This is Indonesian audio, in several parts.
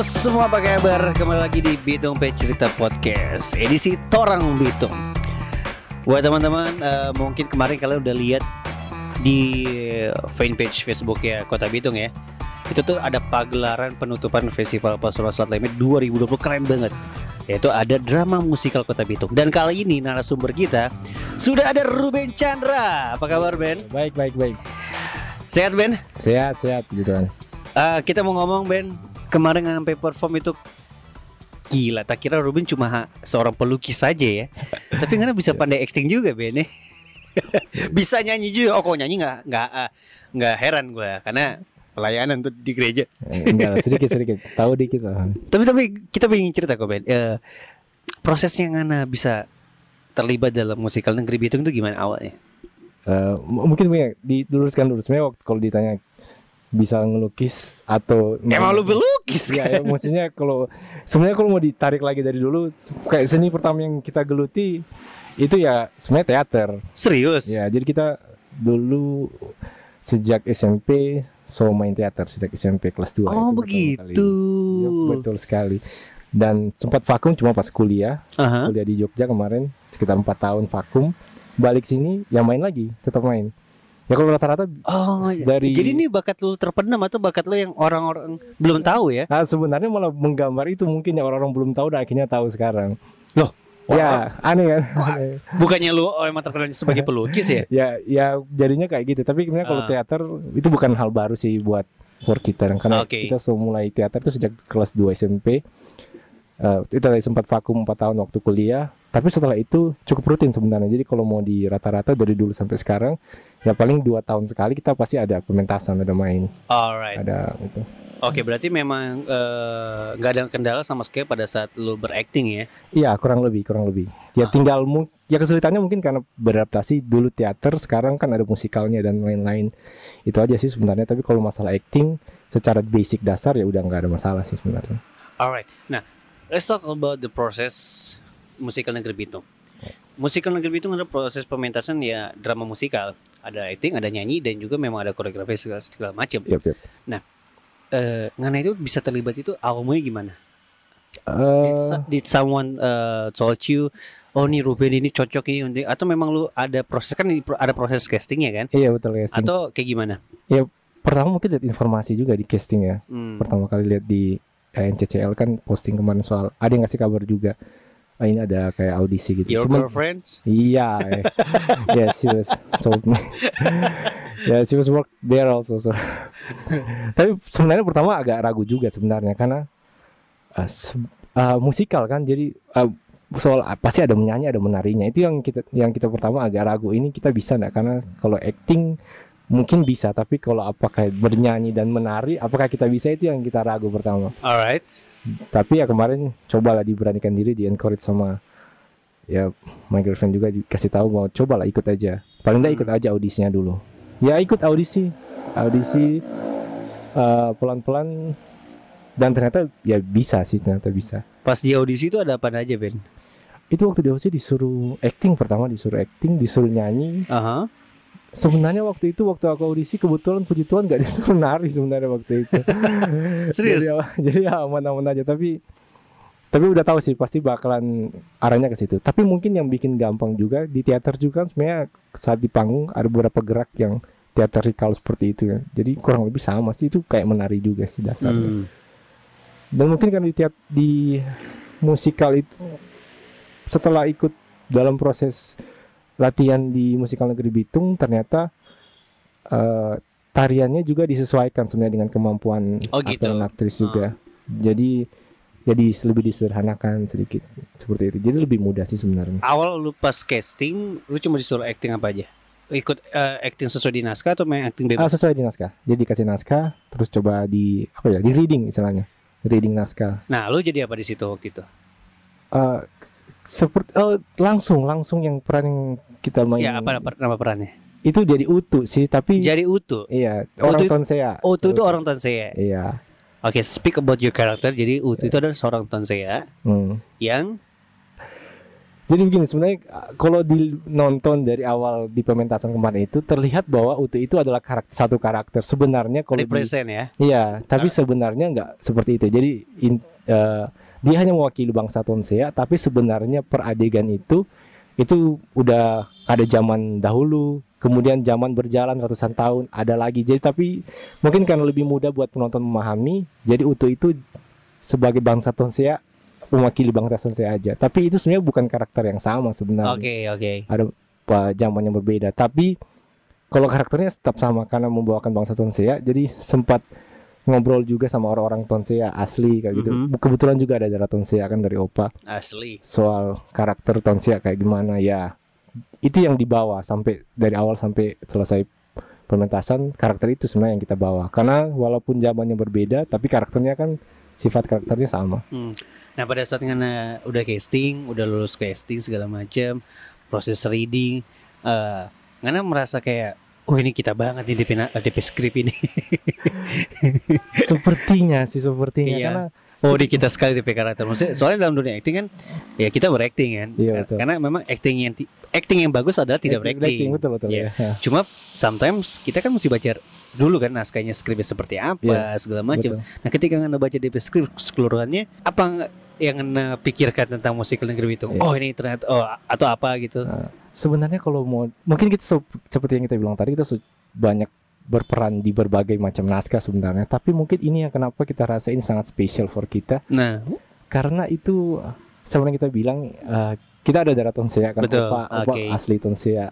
Halo semua apa kabar? Kembali lagi di Bitung P Cerita Podcast Edisi Torang Bitung. Buat teman-teman eh, Mungkin kemarin kalian udah lihat Di fanpage Facebook ya Kota Bitung ya. Itu tuh ada pagelaran penutupan Festival Pasuruan Selat Limit 2020 Keren banget. Yaitu ada drama musikal Kota Bitung. Dan kali ini narasumber kita sudah ada Ruben Chandra. Apa kabar Ben? Baik, baik, baik. sehat Ben? Sehat, sehat gitu kan. Eh, kita mau ngomong Ben kemarin sampai perform itu gila tak kira Ruben cuma seorang pelukis saja ya tapi karena bisa pandai acting juga Ben ya. bisa nyanyi juga oh kok nyanyi nggak nggak ah, nggak heran gue karena pelayanan tuh di gereja Eh, Enggak, sedikit sedikit. Tahu dikit lah. tapi tapi kita pengen cerita kok Ben Eh, prosesnya Ngana bisa terlibat dalam musikal negeri Bitung itu gimana awalnya Eh, m- mungkin ya diluruskan dulu. Sebenarnya waktu kalau ditanya bisa ngelukis atau emang lu pelukis Ya, kan ya, maksudnya kalau sebenarnya kalau mau ditarik lagi dari dulu kayak seni pertama yang kita geluti itu ya sebenarnya teater. serius Ya, jadi kita dulu sejak SMP so main teater sejak SMP kelas 2 oh begitu betul sekali. Dan sempat vakum cuma pas kuliah, Aha. kuliah di Jogja kemarin sekitar empat tahun vakum. Balik sini yang main lagi, tetap main. Ya kalau rata-rata Oh, iya. Dari- jadi ini bakat lu terpendam atau bakat lu yang orang-orang belum tahu ya? Nah sebenarnya malah menggambar itu mungkin yang orang-orang belum tahu dan akhirnya tahu sekarang. Loh, Ya aneh kan? Bukannya lu oh, emang terkenal sebagai pelukis ya? ya ya jadinya kayak gitu. Tapi sebenarnya kalau Ah. teater itu bukan hal baru sih buat for kita karena Oke. kita mulai teater itu sejak kelas 2 SMP. Eh, itu tadi sempat vakum 4 tahun waktu kuliah. Tapi setelah itu cukup rutin sebenarnya. Jadi kalau mau di rata-rata dari dulu sampai sekarang ya paling dua tahun sekali kita pasti ada pementasan, ada main, Alright. ada itu. Oke, berarti memang eh, nggak ada kendala sama sekali pada saat lu berakting ya? Iya kurang lebih kurang lebih. Ya Ah. tinggal mu ya kesulitannya mungkin karena beradaptasi dulu teater sekarang kan ada musikalnya dan lain-lain. Itu aja sih sebenarnya. Tapi kalau masalah acting secara basic dasar ya udah nggak ada masalah sih sebenarnya. Alright. Nah, let's talk about the process musikal negeri Bitung. Musikal negeri Bitung adalah proses pementasan ya drama musikal. Ada acting, ada nyanyi, dan juga memang ada koreografi segala, segala macam. Yap, yap. Eh, Ngana itu bisa terlibat itu awalnya gimana? Eh, Did, did someone uh, told you oh nih Ruben ini cocok ini untuk atau memang lu ada proses kan ada proses castingnya kan iya betul casting. atau kayak gimana Pertama mungkin lihat informasi juga di casting ya. Hmm. Pertama kali lihat di NCCL kan posting kemarin soal ada yang ngasih kabar juga. Ah, ini ada kayak audisi gitu. your Semen- girlfriends Iya. eh. yes, she was told me. yeah, she was work there also. So. Tapi sebenarnya pertama agak ragu juga sebenarnya karena uh, uh, musikal kan. Jadi uh, soal uh, pasti ada menyanyi, ada menarinya. Itu yang kita yang kita pertama agak ragu. Ini kita bisa nggak? Karena kalau acting mungkin bisa, tapi kalau apakah bernyanyi dan menari, apakah kita bisa itu yang kita ragu pertama. alright Tapi ya kemarin cobalah diberanikan diri, di encourage sama ya my girlfriend juga dikasih tahu mau cobalah ikut aja. Paling nggak ikut aja audisinya dulu. Ya ikut audisi, audisi eh, pelan-pelan dan ternyata ya bisa sih ternyata bisa. pas di audisi itu ada apa aja Ben Itu waktu di audisi disuruh acting pertama disuruh acting, disuruh nyanyi. Aha. Sebenarnya waktu itu waktu aku audisi kebetulan puji Tuhan nggak disuruh nari sebenarnya waktu itu. Serius? Jadi, ya- jadi ya aman-aman aja tapi tapi udah tahu sih pasti bakalan arahnya ke situ. Tapi mungkin yang bikin gampang juga di teater juga kan sebenarnya saat di panggung ada beberapa gerak yang teatrikal seperti itu ya. Jadi kurang lebih sama sih itu kayak menari juga sih dasarnya. Hmm. Dan mungkin kan di teat di musikal itu setelah ikut dalam proses latihan di musikal negeri Bitung ternyata eh, tariannya juga disesuaikan sebenarnya dengan kemampuan Oh, gitu. aktor dan aktris juga. Jadi jadi lebih disederhanakan sedikit seperti itu. Jadi lebih mudah sih sebenarnya. awal lu pas casting lu cuma disuruh acting apa aja ikut eh, acting sesuai di naskah atau main acting Ah, bebas sesuai di naskah. Jadi dikasih naskah, terus coba di apa ya? Di reading istilahnya. Reading naskah. nah lu jadi apa di situ waktu itu Eh seperti eh, langsung langsung yang peran yang kita main. Ya apa, nama perannya? Itu jadi utuh sih tapi jadi Utu? Iya Utu orang itu- Tonsea. Utu itu orang Tonsea. Iya. Oke, speak about your character. Jadi Utu itu adalah seorang Tonsea hmm. yang Jadi begini sebenarnya uh, kalau di nonton dari awal di pementasan kemarin itu terlihat bahwa Utu itu adalah karakter satu karakter sebenarnya kalau di, Represent ya. iya tapi sebenarnya nggak seperti itu. Jadi in- eh, dia hanya mewakili bangsa Tonsea tapi sebenarnya per adegan itu itu udah ada zaman dahulu kemudian zaman berjalan ratusan tahun ada lagi. Jadi tapi mungkin karena lebih mudah buat penonton memahami jadi Utu itu sebagai bangsa Tonsea mewakili bangsa Tonsea aja. Tapi itu sebenarnya bukan karakter yang sama sebenarnya. Oke, oke. ada uh, zaman yang berbeda. Tapi kalau karakternya tetap sama karena membawakan bangsa Tonsea jadi sempat ngobrol juga sama orang-orang Tonsea asli kayak gitu Mhm. kebetulan juga ada darah Tonsea kan dari Opa Asli. soal karakter Tonsea kayak gimana ya itu yang dibawa sampai dari awal sampai selesai pementasan karakter itu sebenarnya yang kita bawa karena walaupun zamannya berbeda tapi karakternya kan sifat karakternya sama Hmm. Nah pada saat ngana udah casting, udah lulus casting segala macam, proses reading, eh ngana merasa kayak, oh ini kita banget nih DP, na- DP script ini. sepertinya sih sepertinya Iya. karena oh di kita sekali DP karakter. Maksudnya soalnya dalam dunia acting kan, ya kita berakting kan. Iya, betul. Karena memang acting yang ti- acting yang bagus adalah tidak berakting. betul betul Iya. ya. Cuma sometimes kita kan mesti baca dulu kan naskahnya skripnya seperti apa Iya, segala macam. Nah ketika anda baca DP script keseluruhannya, apa yang anda pikirkan tentang musikal negeri itu? Iya. Oh ini ternyata oh atau apa gitu? Nah, sebenarnya kalau mau mungkin kita se- seperti yang kita bilang tadi kita banyak berperan di berbagai macam naskah sebenarnya. Tapi mungkin ini yang kenapa kita rasa ini sangat spesial for kita. Nah. Karena itu sebenarnya kita bilang eh, kita ada darah Tonsea kan Betul, Opa, Opa oke. asli Tonsea.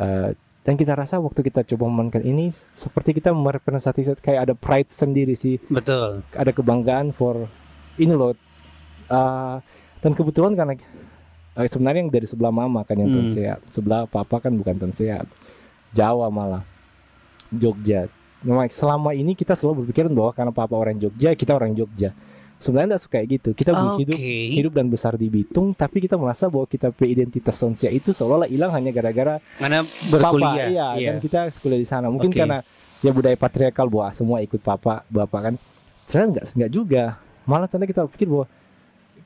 Eh, dan kita rasa waktu kita coba memainkan ini seperti kita merepresentasi kayak ada pride sendiri sih. Betul. ada kebanggaan for ini loh. Eh, dan kebetulan karena eh, sebenarnya yang dari sebelah mama kan yang Hmm. Tonsea sebelah papa kan bukan Tonsea Jawa malah. Jogja. Memang selama ini kita selalu berpikiran bahwa karena papa orang Jogja kita orang Jogja. Sebenarnya tidak suka kayak gitu. Kita Oke. hidup hidup dan besar di Bitung tapi kita merasa bahwa kita punya identitas Tonsea itu seolah-olah hilang hanya gara-gara Karena papa. berkuliah. iya, dan kita sekolah di sana. Mungkin Oke. karena ya budaya patriarkal bahwa semua ikut papa bapak kan. Sebenarnya enggak enggak juga. Malah ternyata kita pikir bahwa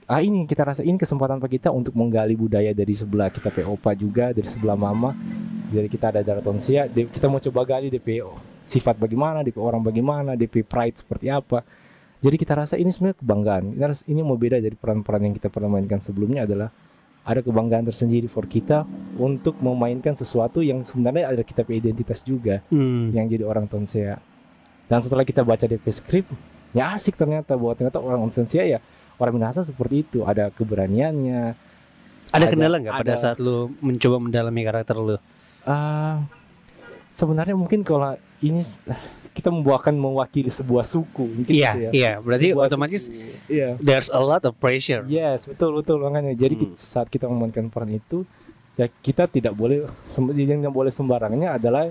ah ini kita rasa ini kesempatan bagi kita untuk menggali budaya dari sebelah kita POPA juga dari sebelah mama dari kita ada darah Tonsia di- kita mau coba gali DP sifat bagaimana DP orang bagaimana DP pride seperti apa jadi kita rasa ini sebenarnya kebanggaan Kita rasa ini mau beda dari peran-peran yang kita pernah mainkan sebelumnya adalah ada kebanggaan tersendiri for kita untuk memainkan sesuatu yang sebenarnya ada kita identitas juga Hmm. yang jadi orang Tonsea. Dan setelah kita baca DP script, ya asik ternyata bahwa ternyata orang Tonsea ya orang Minahasa seperti itu, ada keberaniannya. Ada Ada- kendala nggak pada ada. saat lu mencoba mendalami karakter lu? Ah, sebenarnya mungkin kalau ini kita membawakan mewakili sebuah suku, mungkin Iya, gitu ya. iya. Berarti Sebuah otomatis suku. iya. there's a lot of pressure. Yes, betul betul makanya. Jadi Hmm. saat kita memainkan peran itu, ya kita tidak boleh yang yang boleh sembarangnya adalah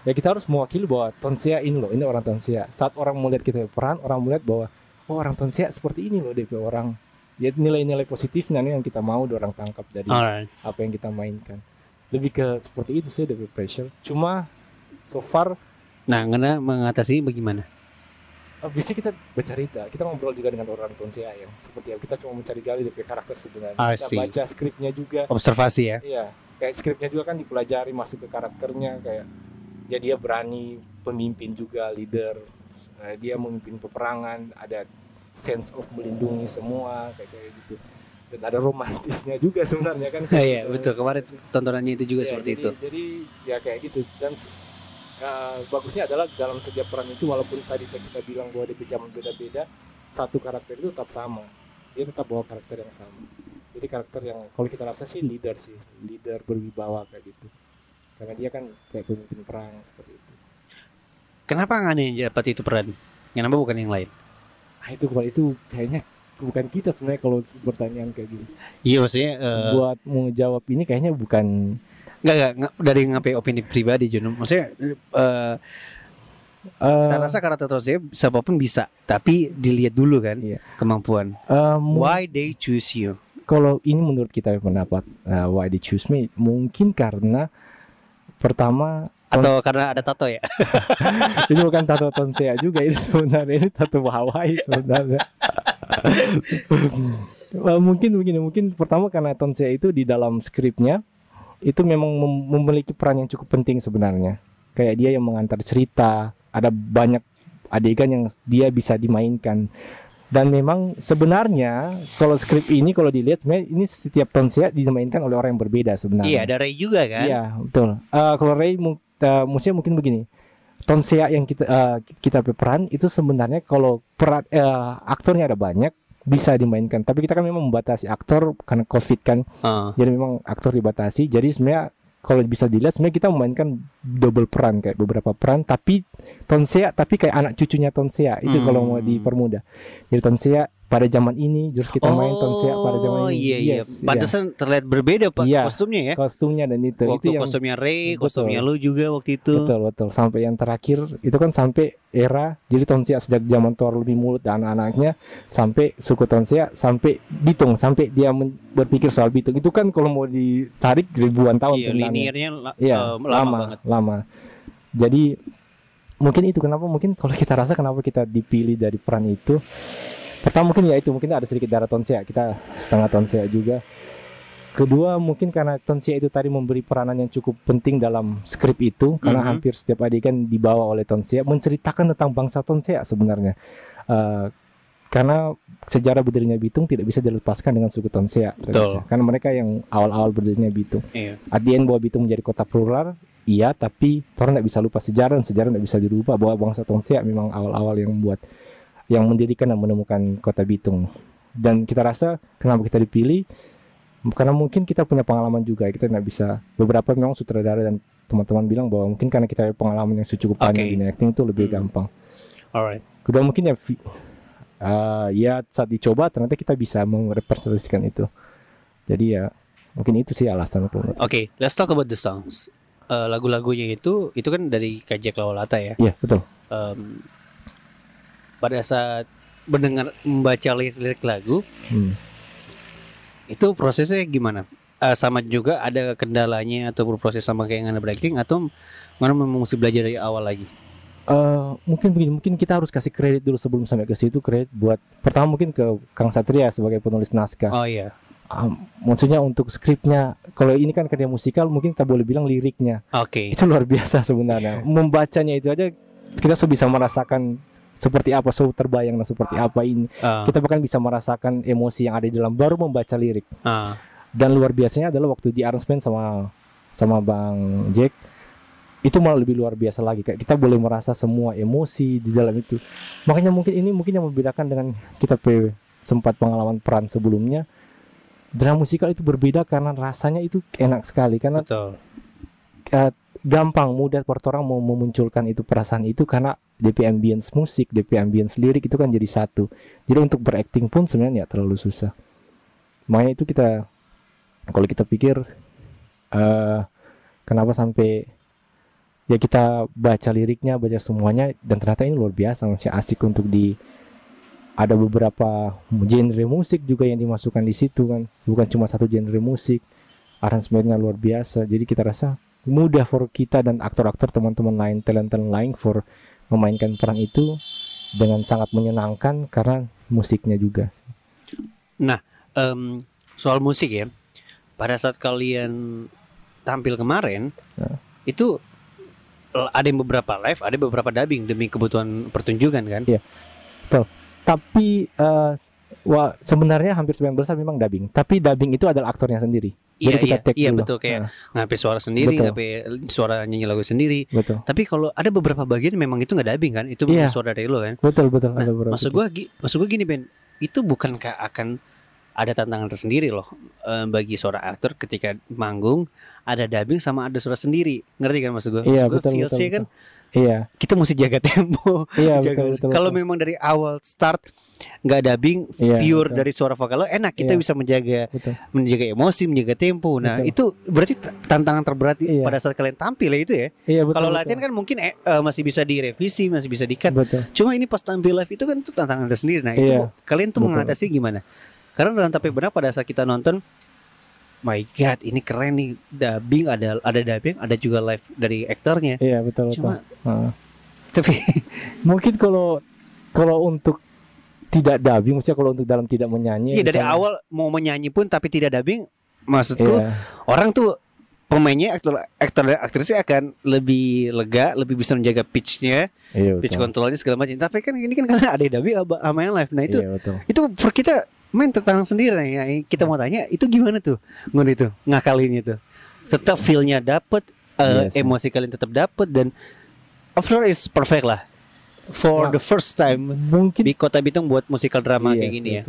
ya kita harus mewakili bahwa Tonsea ini loh, ini orang Tonsea. Saat orang melihat kita peran, orang melihat bahwa oh orang Tonsea seperti ini loh DP orang. Ya nilai-nilai positifnya nih yang kita mau orang tangkap dari Alright. apa yang kita mainkan. Lebih ke seperti itu sih DP pressure. Cuma so far Nah, ngena mengatasi bagaimana? eh, biasanya kita bercerita, kita ngobrol juga dengan orang Tonsea yang seperti apa. Kita cuma mencari gali DP karakter sebenarnya. I kita see. baca skripnya juga. Observasi ya. Iya, kayak skripnya juga kan dipelajari masuk ke karakternya kayak ya dia berani pemimpin juga leader Eh, dia memimpin peperangan ada sense of melindungi semua kayak kayak gitu. Dan ada romantisnya juga sebenarnya kan? Iya, betul. Kemarin tontonannya itu juga Iya, seperti jadi, itu. jadi ya kayak gitu. Dan eh, bagusnya adalah dalam setiap peran itu walaupun tadi saya kita bilang bahwa di zaman beda-beda satu karakter itu tetap sama. Dia tetap bawa karakter yang sama. Jadi karakter yang kalau kita rasa sih leader sih leader berwibawa kayak gitu. Karena dia kan kayak pemimpin perang seperti itu Kenapa nggak ada yang dapat itu peran? Kenapa bukan yang lain? ah itu kalau itu kayaknya bukan kita sebenarnya kalau pertanyaan kayak gini Iya, maksudnya eh, buat mau jawab ini kayaknya bukan nggak nggak nggak- dari ngapain opini pribadi Juno. Maksudnya eh eh, saya rasa karakter Tonsea siapa pun bisa, tapi dilihat dulu kan Iya. kemampuan. mu- Why they choose you? kalau ini menurut kita pendapat uh, why they choose me mungkin karena pertama Atau karena ada tato ya? ini bukan tato tonsea juga ini sebenarnya ini tato Hawaii sebenarnya mungkin begini, mungkin pertama karena Tonsea itu di dalam skripnya itu memang mem- memiliki peran yang cukup penting sebenarnya. Kayak dia yang mengantar cerita, ada banyak adegan yang dia bisa dimainkan. Dan memang sebenarnya kalau skrip ini kalau dilihat ini setiap Tonsea dimainkan oleh orang yang berbeda sebenarnya. Iya, ada Ray juga kan? Iya, betul. Eh, kalau Ray eh, maksudnya mungkin begini. Tonsea yang kita eh, kita peran itu sebenarnya kalau peran eh, aktornya ada banyak bisa dimainkan. Tapi kita kan memang membatasi aktor karena Covid kan. Ah. Jadi memang aktor dibatasi. Jadi sebenarnya kalau bisa dilihat sebenarnya kita memainkan double peran kayak beberapa peran tapi Tonsea tapi kayak anak cucunya Tonsea itu Hmm. kalau mau dipermudah. Jadi Tonsea pada zaman ini terus kita main Tonsea pada zaman Oh, ini. iya iya. Yes, iya. Pantesan terlihat berbeda Pak Iya. kostumnya ya. kostumnya dan itu Waktu itu yang kostumnya Ray, Betul. kostumnya lu juga waktu itu. Betul betul sampai yang terakhir itu kan sampai era jadi Tonsea sejak zaman Thor lebih mulut dan anak-anaknya sampai suku Tonsea sampai Bitung sampai dia men- berpikir soal Bitung itu kan kalau mau ditarik ribuan tahun Iya, sebenarnya. liniernya la- Iya, eh, lama, lama banget. lama. Jadi mungkin itu kenapa mungkin kalau kita rasa kenapa kita dipilih dari peran itu pertama mungkin ya itu mungkin ada sedikit darah Tonsea kita setengah Tonsea juga kedua mungkin karena Tonsea itu tadi memberi peranan yang cukup penting dalam skrip itu karena Mhm. hampir setiap adegan dibawa oleh Tonsea menceritakan tentang bangsa Tonsea sebenarnya Eh, karena sejarah berdirinya Bitung tidak bisa dilepaskan dengan suku Tonsea Betul. karena mereka yang awal-awal berdirinya Bitung Iya. Adien bahwa Bitung menjadi kota plural iya tapi orang tidak bisa lupa sejarah dan sejarah tidak bisa dirubah bahwa bangsa Tonsea memang awal-awal yang membuat yang mendirikan dan menemukan kota Bitung dan kita rasa kenapa kita dipilih karena mungkin kita punya pengalaman juga kita tidak bisa beberapa memang sutradara dan teman-teman bilang bahwa mungkin karena kita punya pengalaman yang cukup panjang Oke. di acting itu lebih Hmm. gampang Alright. kedua mungkin ya eh, ya saat dicoba ternyata kita bisa merepresentasikan itu jadi ya mungkin itu sih alasan aku Oke, let's talk about the songs. Eh, lagu-lagunya itu itu kan dari Kajak Lawalata ya. Iya betul Em, pada saat mendengar membaca lirik-lirik lagu Hmm. itu prosesnya gimana? Eh, sama juga ada kendalanya atau berproses sama kayak Ngana breaking atau mana memang mesti belajar dari awal lagi? Eh, mungkin begini, mungkin kita harus kasih kredit dulu sebelum sampai ke situ kredit buat pertama mungkin ke Kang Satria sebagai penulis naskah. Oh iya. Ah, maksudnya untuk skripnya, kalau ini kan karya musikal, mungkin kita boleh bilang liriknya Oke. itu luar biasa sebenarnya. Membacanya itu aja kita sudah bisa merasakan seperti apa, so terbayang nah, seperti apa ini. Ah, Kita bahkan bisa merasakan emosi yang ada di dalam baru membaca lirik. ah, Dan luar biasanya adalah waktu di arrangement sama sama Bang Jack itu malah lebih luar biasa lagi kayak kita boleh merasa semua emosi di dalam itu makanya mungkin ini mungkin yang membedakan dengan kita pe sempat pengalaman peran sebelumnya drama musikal itu berbeda karena rasanya itu enak sekali karena betul. eh, gampang mudah buat orang mau memunculkan itu perasaan itu karena DP ambience musik DP ambience lirik itu kan jadi satu. Jadi untuk berakting pun sebenarnya nggak terlalu susah. Makanya itu kita kalau kita pikir eh kenapa sampai ya kita baca liriknya baca semuanya dan ternyata ini luar biasa masih asik untuk di ada beberapa genre musik juga yang dimasukkan di situ kan. Bukan cuma satu genre musik aransemennya luar biasa. Jadi kita rasa mudah for kita dan aktor-aktor teman-teman lain talent-talent lain for memainkan peran itu dengan sangat menyenangkan karena musiknya juga Em, soal musik ya. Pada saat kalian tampil kemarin, Ya. itu ada yang beberapa live, ada beberapa dubbing demi kebutuhan pertunjukan kan? tapi eh, wah sebenarnya hampir sebagian besar memang dubbing tapi dubbing itu adalah aktornya sendiri Iya Jadi kita iya take iya dulu. betul kayak Nah, ngapain suara sendiri, ngapain suara nyanyi lagu sendiri. betul Tapi kalau ada beberapa bagian memang itu nggak dubbing kan? Itu Iya. memang suara dari lo kan? betul betul Nah, ada beberapa maksud gua maksud gua gini Ben, itu bukankah akan ada tantangan tersendiri loh eh, bagi seorang aktor ketika manggung ada dubbing sama ada suara sendiri. Ngerti kan maksud gua? Iya, Maksud gua betul, betul, kan iya kita mesti jaga tempo. iya jaga- betul betul kalau betul. memang dari awal start nggak dubbing Iya, pure betul. dari suara vokal lo enak kita Iya. bisa menjaga betul menjaga emosi menjaga tempo nah Betul. itu berarti tantangan terberat Iya. pada saat kalian tampil ya itu ya iya betul kalau betul. latihan kan mungkin eh, eh, masih bisa direvisi masih bisa dikat betul cuma ini pas tampil live itu kan itu tantangan tersendiri nah itu Iya. kalian tuh Betul. mengatasi gimana karena dalam tapi benar pada saat kita nonton my god ini keren nih dubbing ada ada dubbing ada juga live dari aktornya iya betul betul cuma Heeh. tapi mungkin kalau kalau untuk tidak dubbing maksudnya kalau untuk dalam tidak menyanyi Iya dari misalnya- awal mau menyanyi pun tapi tidak dubbing maksudku Iya. orang tuh pemainnya aktor aktor dan aktrisnya akan lebih lega lebih bisa menjaga pitchnya iya pitch betul. controlnya segala macam. Tapi kan ini kan karena ada dubbing sama yang live. Nah itu iya betul. itu for kita main tentang sendiri. Yang kita mau tanya itu gimana tuh? Ngun itu ngakalinnya tuh. Tetap feelnya dapet eh, Iya sih. emosi kalian tetap dapet dan overall is perfect lah for Nah, the first time mungkin di kota Bitung buat musikal drama Iya kayak gini ya.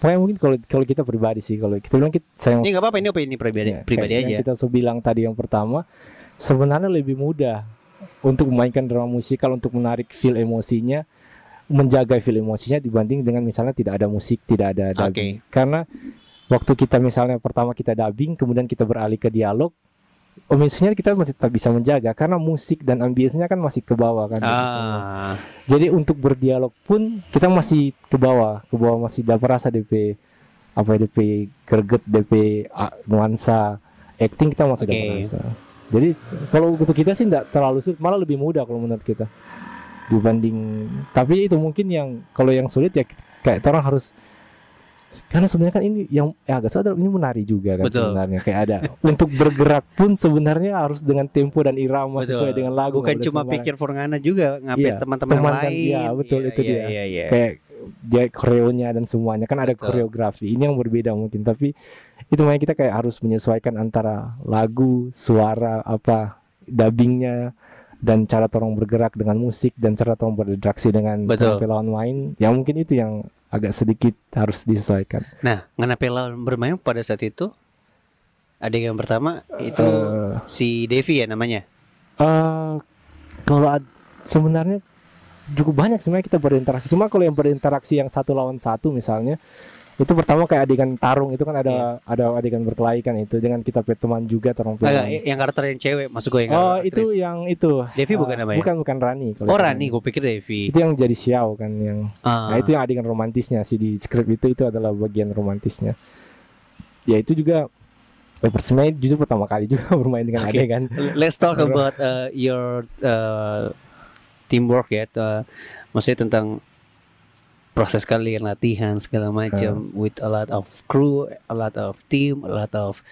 Makanya mungkin kalau kalau kita pribadi sih kalau kita bilang kita sayang ini nggak apa-apa ini opini pribadi Ya, pribadi aja. kita sudah bilang tadi yang pertama sebenarnya lebih mudah untuk memainkan drama musikal untuk menarik feel emosinya menjaga feel emosinya dibanding dengan misalnya tidak ada musik tidak ada dubbing. Karena waktu kita misalnya pertama kita dubbing kemudian kita beralih ke dialog emosinya kita masih tetap bisa menjaga karena musik dan ambience-nya kan masih ke bawah kan ah Jadi untuk berdialog pun kita masih ke bawah, ke bawah masih dapat rasa DP apa ya, DP greget, DP ah, nuansa acting kita masih dapat Oke. rasa. Jadi kalau untuk kita sih tidak terlalu sulit, malah lebih mudah kalau menurut kita dibanding. Tapi itu mungkin yang kalau yang sulit ya kayak orang harus karena sebenarnya kan ini yang ya agak sadar ini menari juga kan Betul. sebenarnya kayak ada untuk bergerak pun sebenarnya harus dengan tempo dan irama Betul. sesuai dengan lagu bukan cuma sembarang. pikir Forngana juga ngapain Iya, teman-teman teman lain iya, betul, itu iya, dia. iya, iya. kayak dia koreonya dan semuanya kan ada Betul. koreografi ini yang berbeda mungkin tapi itu makanya kita kayak harus menyesuaikan antara lagu suara apa dubbingnya dan cara orang bergerak dengan musik dan cara orang berinteraksi dengan Betul. lawan main ya mungkin itu yang agak sedikit harus disesuaikan Nah, kenapa lawan bermain pada saat itu? Adegan pertama itu Eh, si Devi ya namanya. eh, kalau ad- sebenarnya cukup banyak sebenarnya kita berinteraksi cuma kalau yang berinteraksi yang satu lawan satu misalnya itu pertama kayak adegan tarung itu kan ada ada adegan berkelahi kan itu dengan kita teman juga terong Agak, yang karakter yang cewek masuk gue yang oh itu aktris. yang itu Devi Eh, bukan namanya? bukan bukan Rani kalau Oh Rani, gue pikir Devi. itu yang jadi Xiao kan yang Ah. nah itu yang adegan romantisnya sih di skrip itu itu adalah bagian romantisnya ya itu juga eh, sebenarnya justru pertama kali juga bermain dengan Oke. adegan Let's talk about uh, your uh, teamwork ya. Uh, maksudnya tentang proses kalian latihan segala macam with a lot of crew, a lot of team, a lot of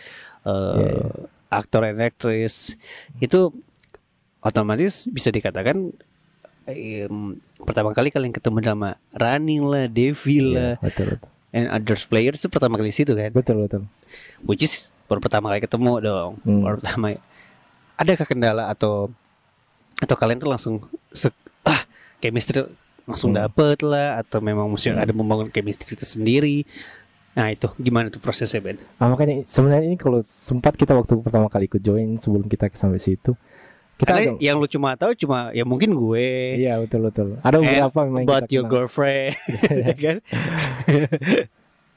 uh, Yeah, aktor and actress. Itu otomatis bisa dikatakan em, pertama kali kalian ketemu sama Rani lah, Devi lah, Iya, betul betul and others players itu pertama kali situ kan. betul betul Which is baru pertama kali ketemu dong. Hmm. Baru pertama. Adakah kendala atau atau kalian tuh langsung se- ah chemistry langsung Hmm. dapet lah atau memang mesti Hmm. ada membangun chemistry itu sendiri. Nah itu gimana tuh prosesnya Ben? Nah, makanya sebenarnya ini kalau sempat kita waktu pertama kali ikut join sebelum kita sampai situ kita Karena ada, yang lu cuma tahu cuma ya mungkin gue iya betul betul ada beberapa memang about kita your kenal. girlfriend ya kan?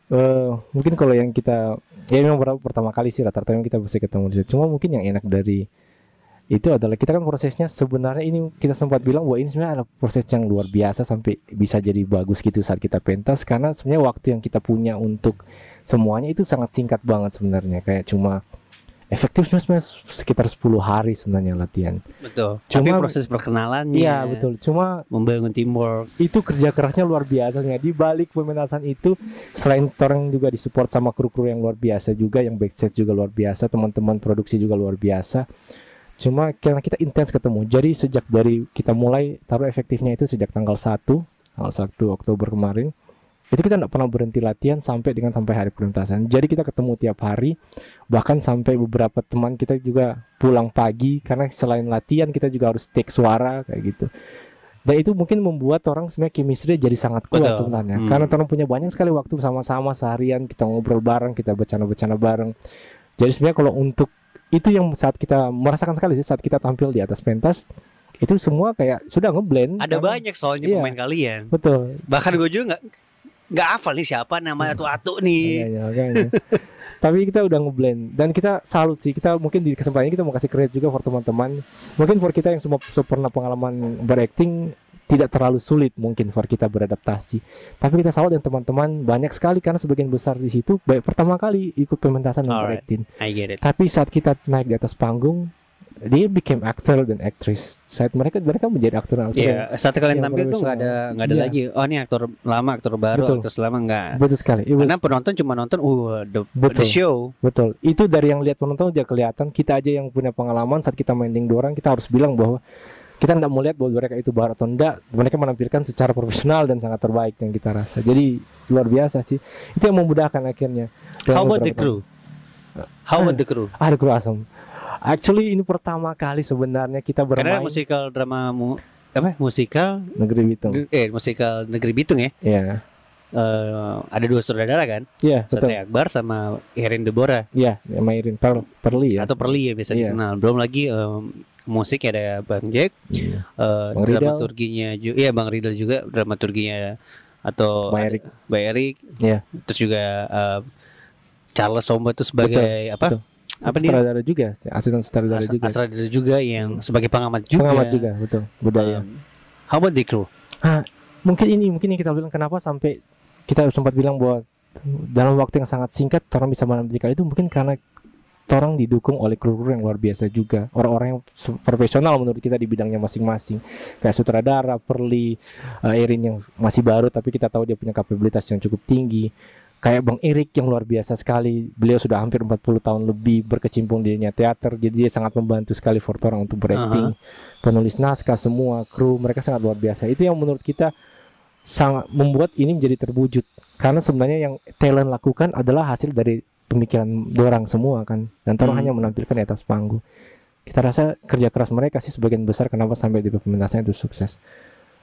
Eh, mungkin kalau yang kita ya memang pertama kali sih rata-rata yang kita bisa ketemu di situ cuma mungkin yang enak dari itu adalah kita kan prosesnya sebenarnya ini kita sempat bilang bahwa ini sebenarnya adalah proses yang luar biasa sampai bisa jadi bagus gitu saat kita pentas karena sebenarnya waktu yang kita punya untuk semuanya itu sangat singkat banget sebenarnya kayak cuma efektif sebenarnya sekitar 10 hari sebenarnya latihan. Betul. Tapi Cuma- proses perkenalannya, Iya betul. Cuma membangun teamwork. itu kerja kerasnya luar biasanya di balik pementasan itu selain orang juga disupport sama kru-kru yang luar biasa juga yang backstage juga luar biasa teman-teman produksi juga luar biasa cuma karena kita intens ketemu. Jadi sejak dari kita mulai taruh efektifnya itu sejak tanggal 1 tanggal 1 Oktober kemarin itu kita tidak pernah berhenti latihan sampai dengan sampai hari pementasan jadi kita ketemu tiap hari bahkan sampai beberapa teman kita juga pulang pagi karena selain latihan kita juga harus take suara kayak gitu. Dan itu mungkin membuat orang sebenarnya chemistry jadi sangat kuat Betul. sebenarnya. Hmm. karena orang punya banyak sekali waktu sama-sama seharian kita ngobrol bareng kita bercanda-bercanda bareng. Jadi sebenarnya kalau untuk itu yang saat kita merasakan sekali sih saat kita tampil di atas pentas itu semua kayak sudah ngeblend Ada Karena- banyak soalnya Iya. pemain kalian. betul Bahkan gue juga nggak nggak hafal nih siapa nama atu-atu nih. Iya, iya, makanya. Tapi kita udah ngeblend dan kita salut sih. Kita mungkin di kesempatan ini kita mau kasih kredit juga for teman-teman. Mungkin for kita yang semua pernah pengalaman berakting tidak terlalu sulit mungkin for kita beradaptasi. Tapi kita salut yang teman-teman banyak sekali karena sebagian besar di situ baik pertama kali ikut pementasan dan berakting. I get it. Tapi saat kita naik di atas panggung dia became actor dan actress saat mereka mereka menjadi aktor dan aktor Iya, saat kalian tampil tuh nggak ada nggak ada Iya. lagi. Oh ini aktor lama, aktor baru, Betul. aktor lama nggak. betul sekali It was- Karena penonton cuma nonton, uh, the, Betul. the show. betul itu dari yang lihat penonton udah kelihatan kita aja yang punya pengalaman saat kita main ding dorang kita harus bilang bahwa kita tidak mau lihat bahwa mereka itu baru atau enggak mereka menampilkan secara profesional dan sangat terbaik yang kita rasa jadi luar biasa sih itu yang memudahkan akhirnya How about the crew? How about the crew? Ah, the crew awesome. Actually ini pertama kali sebenarnya kita Karena bermain musikal drama mu, apa? Musikal negeri Bitung. eh musikal Negeri Bitung ya. Iya. Eh, ada dua saudara kan? Iya, betul. Satria Akbar sama Erin Deborah Iya, Mairin Per Perli ya. atau Perli ya biasa Iya. dikenal. Belum lagi em, musik ada Bang Jack, Iya. eh, Bang Ridal. dramaturginya juga, iya Bang Ridal juga dramaturginya atau Bang Erik. Bang Erik. Iya. Terus juga eh, Charles Sombo itu sebagai apa? betul. Apa dia? Sutradara juga, asisten sutradara As- juga. Asradara juga yang sebagai pengamat juga. Pengamat juga, betul. Budaya. Um, how about the crew? mungkin ini mungkin yang kita bilang kenapa sampai kita sempat bilang bahwa dalam waktu yang sangat singkat orang bisa menampilkan itu mungkin karena orang didukung oleh kru-kru yang luar biasa juga. Orang-orang yang profesional menurut kita di bidangnya masing-masing. Kayak sutradara Perli eh, Erin yang masih baru tapi kita tahu dia punya kapabilitas yang cukup tinggi. Kayak Bang Erik yang luar biasa sekali. Beliau sudah hampir 40 tahun lebih berkecimpung di dunia teater. Jadi dia sangat membantu sekali for orang untuk berakting penulis naskah semua kru mereka sangat luar biasa. Itu yang menurut kita sangat membuat ini menjadi terwujud. Karena sebenarnya yang talent lakukan adalah hasil dari pemikiran dorang semua kan. Dan orang Hmm. hanya menampilkan di atas panggung. Kita rasa kerja keras mereka sih sebagian besar. Kenapa sampai di pementasan itu sukses?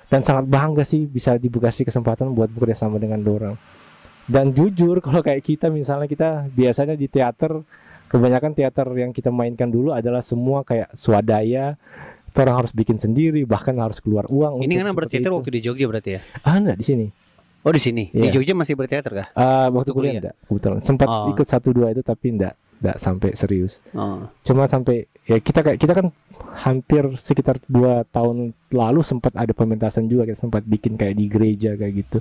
Dan sangat bangga sih bisa dikasih kesempatan buat bekerja sama dengan dorang. Dan jujur kalau kayak kita misalnya kita biasanya di teater kebanyakan teater yang kita mainkan dulu adalah semua kayak swadaya. Orang harus bikin sendiri bahkan harus keluar uang Ini karena seperti berteater itu. waktu di Jogja berarti ya? ah enggak di sini Oh di sini. Di Iya. Jogja masih berteater kah? Ah, waktu Waktu kuliah kuliah? enggak kebetulan sempat Oh. ikut satu dua itu tapi enggak enggak sampai serius Oh. cuma sampai ya kita kayak kita kan hampir sekitar dua tahun lalu sempat ada pementasan juga kita sempat bikin kayak di gereja kayak gitu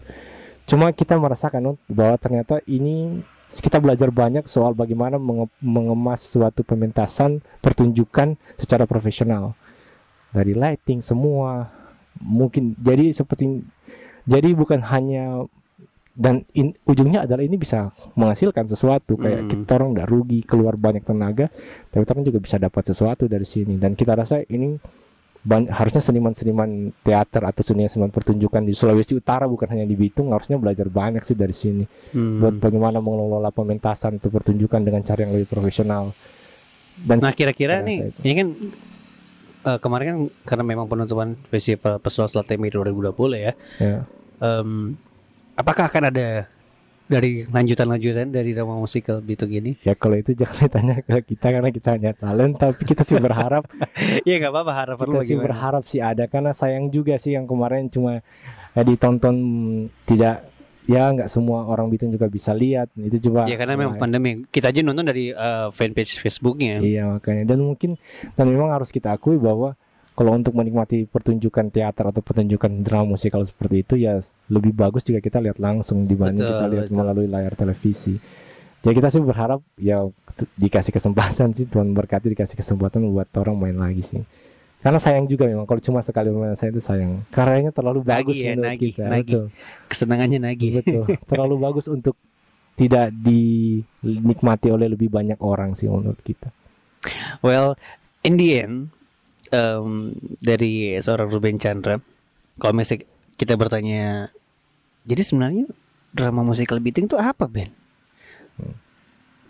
cuma kita merasakan oh, bahwa ternyata ini kita belajar banyak soal bagaimana menge- mengemas suatu pementasan pertunjukan secara profesional dari lighting semua mungkin jadi seperti jadi bukan hanya dan in- ujungnya adalah ini bisa menghasilkan sesuatu kayak Hmm. kita orang nggak rugi keluar banyak tenaga tapi orang juga bisa dapat sesuatu dari sini dan kita rasa ini ban- harusnya seniman-seniman teater atau seniman-seniman pertunjukan di Sulawesi Utara bukan hanya di Bitung harusnya belajar banyak sih dari sini Hmm. buat bagaimana mengelola pementasan atau pertunjukan dengan cara yang lebih profesional dan Nah kira-kira nih, ini kan eh, kemarin kan karena memang penutupan festival Pesawat Selat Temi 2020 ya. ya, em, apakah akan ada dari lanjutan-lanjutan dari drama musikal Bitung ini? ya kalau itu jangan ditanya ke kita karena kita hanya talent tapi kita sih berharap Iya nggak apa-apa harapan lu kita sih berharap sih ada karena sayang juga sih yang kemarin cuma ya, ditonton tidak ya nggak semua orang Bitung juga bisa lihat itu coba Ya karena memang Nah, pandemi. Kita aja nonton dari eh, fanpage Facebooknya. iya makanya dan mungkin dan memang harus kita akui bahwa kalau untuk menikmati pertunjukan teater atau pertunjukan drama musikal seperti itu ya lebih bagus jika kita lihat langsung dibanding Betul, kita lihat betul. melalui layar televisi. Jadi kita sih berharap ya dikasih kesempatan sih Tuhan berkati dikasih kesempatan buat orang main lagi sih. Karena sayang juga memang kalau cuma sekali saya itu sayang. Karyanya terlalu bagus ya, menurut nagih, kita. nagih. Betul. Kesenangannya nagih. Betul. terlalu bagus untuk tidak dinikmati oleh lebih banyak orang sih menurut kita. Well, in the end, em, dari seorang Ruben Chandra, kalau misalnya kita bertanya, jadi sebenarnya drama musikal Biting itu apa, Ben? Hmm.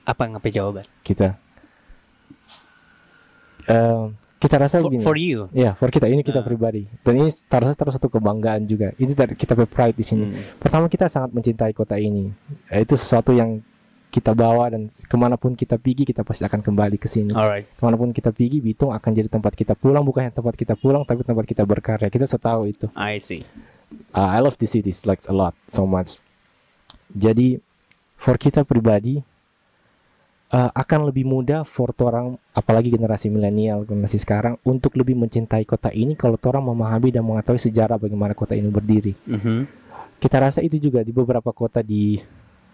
Apa ngapain jawaban? Kita Eh, kita rasa For, begini. for you. Ya, for kita ini kita Ah. pribadi. Dan ini terasa terus satu kebanggaan juga. Ini dari kita pride di sini. Hmm. Pertama kita sangat mencintai kota ini. Itu sesuatu yang kita bawa dan ke mana pun kita pergi kita pasti akan kembali ke sini. Alright. Ke mana pun kita pergi Bitung akan jadi tempat kita pulang bukan hanya tempat kita pulang tapi tempat kita berkarya. Kita setahu itu. I see. Uh, I love this city like a lot so much. Jadi for kita pribadi uh, akan lebih mudah for orang apalagi generasi milenial generasi sekarang untuk lebih mencintai kota ini kalau orang memahami dan mengetahui sejarah bagaimana kota ini berdiri. Mhm. Kita rasa itu juga di beberapa kota di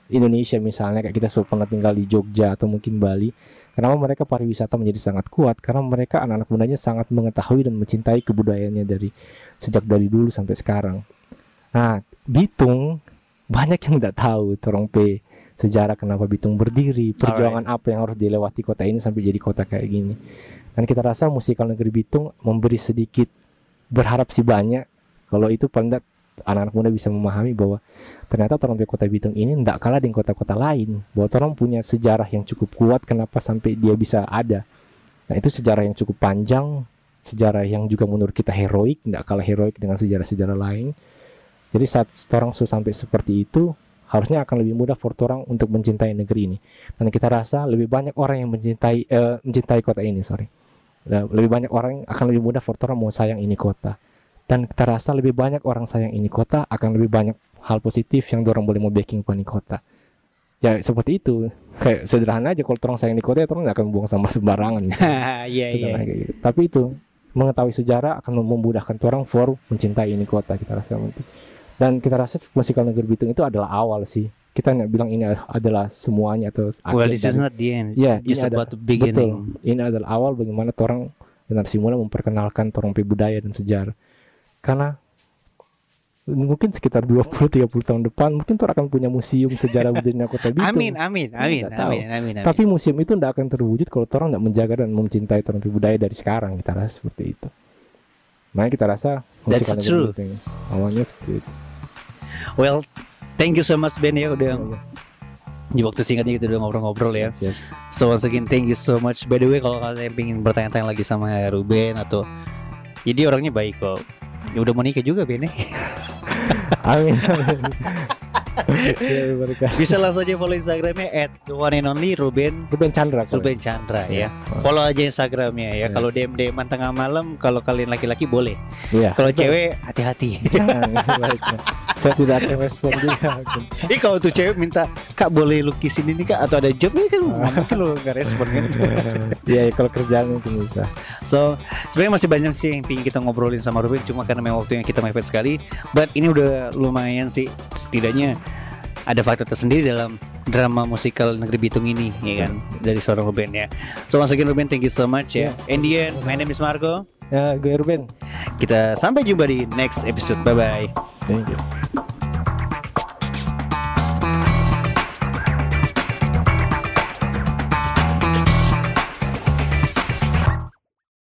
Indonesia misalnya kayak kita pernah tinggal di Jogja atau mungkin Bali kenapa mereka pariwisata menjadi sangat kuat karena mereka anak-anak mudanya sangat mengetahui dan mencintai kebudayaannya dari sejak dari dulu sampai sekarang nah Bitung banyak yang tidak tahu Torong P sejarah kenapa Bitung berdiri perjuangan apa yang harus dilewati kota ini sampai jadi kota kayak gini. Dan kita rasa musikal negeri Bitung memberi sedikit berharap sih banyak. Kalau itu paling tidak anak-anak muda bisa memahami bahwa ternyata Torong Kota Bitung ini tidak kalah dengan kota-kota lain. Bahwa Torong punya sejarah yang cukup kuat kenapa sampai dia bisa ada. Nah itu sejarah yang cukup panjang sejarah yang juga menurut kita heroik tidak kalah heroik dengan sejarah-sejarah lain. Jadi saat Torong sudah sampai seperti itu harusnya akan lebih mudah for Torong untuk mencintai negeri ini. Dan kita rasa lebih banyak orang yang mencintai uh, mencintai kota ini sorry. Lebih banyak orang akan lebih mudah for Torong mau sayang ini kota. Dan kita rasa lebih banyak orang sayang ini kota akan lebih banyak hal positif yang dorong boleh mau backing pani kota. Ya seperti itu. Kayak sederhana aja kalau orang sayang di kota ya orang nggak akan buang sama sembarangan iya iya. Gitu. tapi itu mengetahui sejarah akan memudahkan orang for mencintai ini kota kita rasa dan kita rasa musikal negeri Bitung itu adalah awal sih kita nggak bilang ini adalah semuanya atau well this is not the end ya just ini about ada, the beginning betul ini adalah awal bagaimana orang generasi muda memperkenalkan torong budaya dan sejarah karena mungkin sekitar 20-30 tahun depan mungkin tuh akan punya museum sejarah budaya kota Bitung. Amin, amin, amin, amin, amin, amin, amin. Tapi museum itu tidak akan terwujud kalau orang tidak menjaga dan mencintai torong budaya dari sekarang kita rasa seperti itu. Makanya kita rasa That's true. Bitung, awalnya seperti itu. Well, thank you so much Ben ya udah di waktu singkatnya kita udah ngobrol-ngobrol ya. Siap. So once again thank you so much. By the way kalau kalian pengen bertanya-tanya lagi sama Ruben atau jadi orangnya baik kok. Ya udah mau nikah juga Ben ya. amin. amin. Ya, Bisa langsung aja follow Instagramnya at one and only Ruben Ruben Chandra. Ruben Chandra ya. Iya. Follow aja Instagramnya ya. Iya. Kalau DM DM tengah malam, kalau kalian laki-laki boleh. Iya. Kalau cewek hati-hati. Saya tidak akan respon juga. Ini kalau tuh cewek minta Kak boleh lukisin ini kak Atau ada job ini kan nggak mungkin lo gak respon kan Iya, ya, kalau kerjaan mungkin bisa. So sebenarnya masih banyak sih yang ingin kita ngobrolin sama Ruben Cuma karena memang waktunya kita mepet sekali But ini udah lumayan sih Setidaknya ada fakta tersendiri dalam drama musikal Negeri Bitung ini ya kan dari seorang Ruben ya. So once again Ruben thank you so much ya. Yeah. In the end, my name is Marco. Ya, gue Ruben. Kita sampai jumpa di next episode. Bye bye. Thank you.